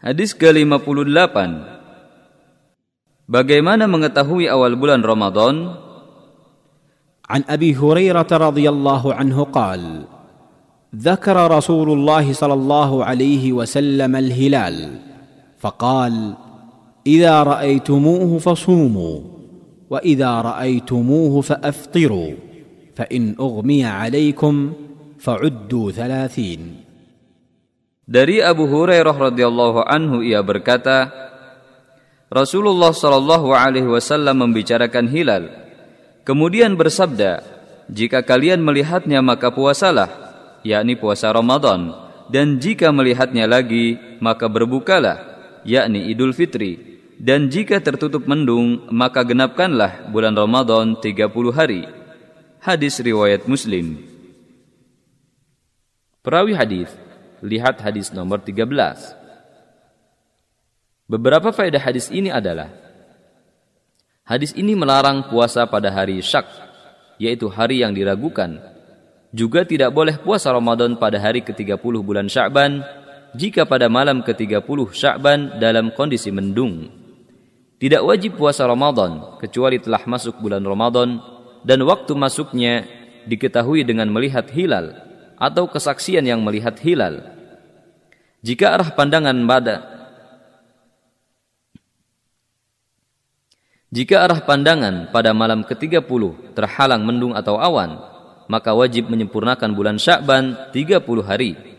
Hadis ke-58 Bagaimana mengetahui awal bulan Ramadan? An Abi Hurairah radhiyallahu anhu qal ذكر رسول الله صلى الله عليه وسلم الهلال فقال إذا رأيتموه فصوموا وإذا رأيتموه فأفطروا فإن أغمي عليكم فعدوا ثلاثين Dari Abu Hurairah radhiyallahu anhu ia berkata, Rasulullah shallallahu alaihi wasallam membicarakan hilal. Kemudian bersabda, jika kalian melihatnya maka puasalah, yakni puasa Ramadan, dan jika melihatnya lagi maka berbukalah, yakni Idul Fitri. Dan jika tertutup mendung maka genapkanlah bulan Ramadan 30 hari. Hadis riwayat Muslim. Perawi hadis Lihat hadis nomor 13. Beberapa faedah hadis ini adalah Hadis ini melarang puasa pada hari syak, yaitu hari yang diragukan. Juga tidak boleh puasa Ramadan pada hari ke-30 bulan Sya'ban jika pada malam ke-30 Sya'ban dalam kondisi mendung. Tidak wajib puasa Ramadan kecuali telah masuk bulan Ramadan dan waktu masuknya diketahui dengan melihat hilal atau kesaksian yang melihat hilal. Jika arah pandangan pada Jika arah pandangan pada malam ke-30 terhalang mendung atau awan, maka wajib menyempurnakan bulan Sya'ban 30 hari.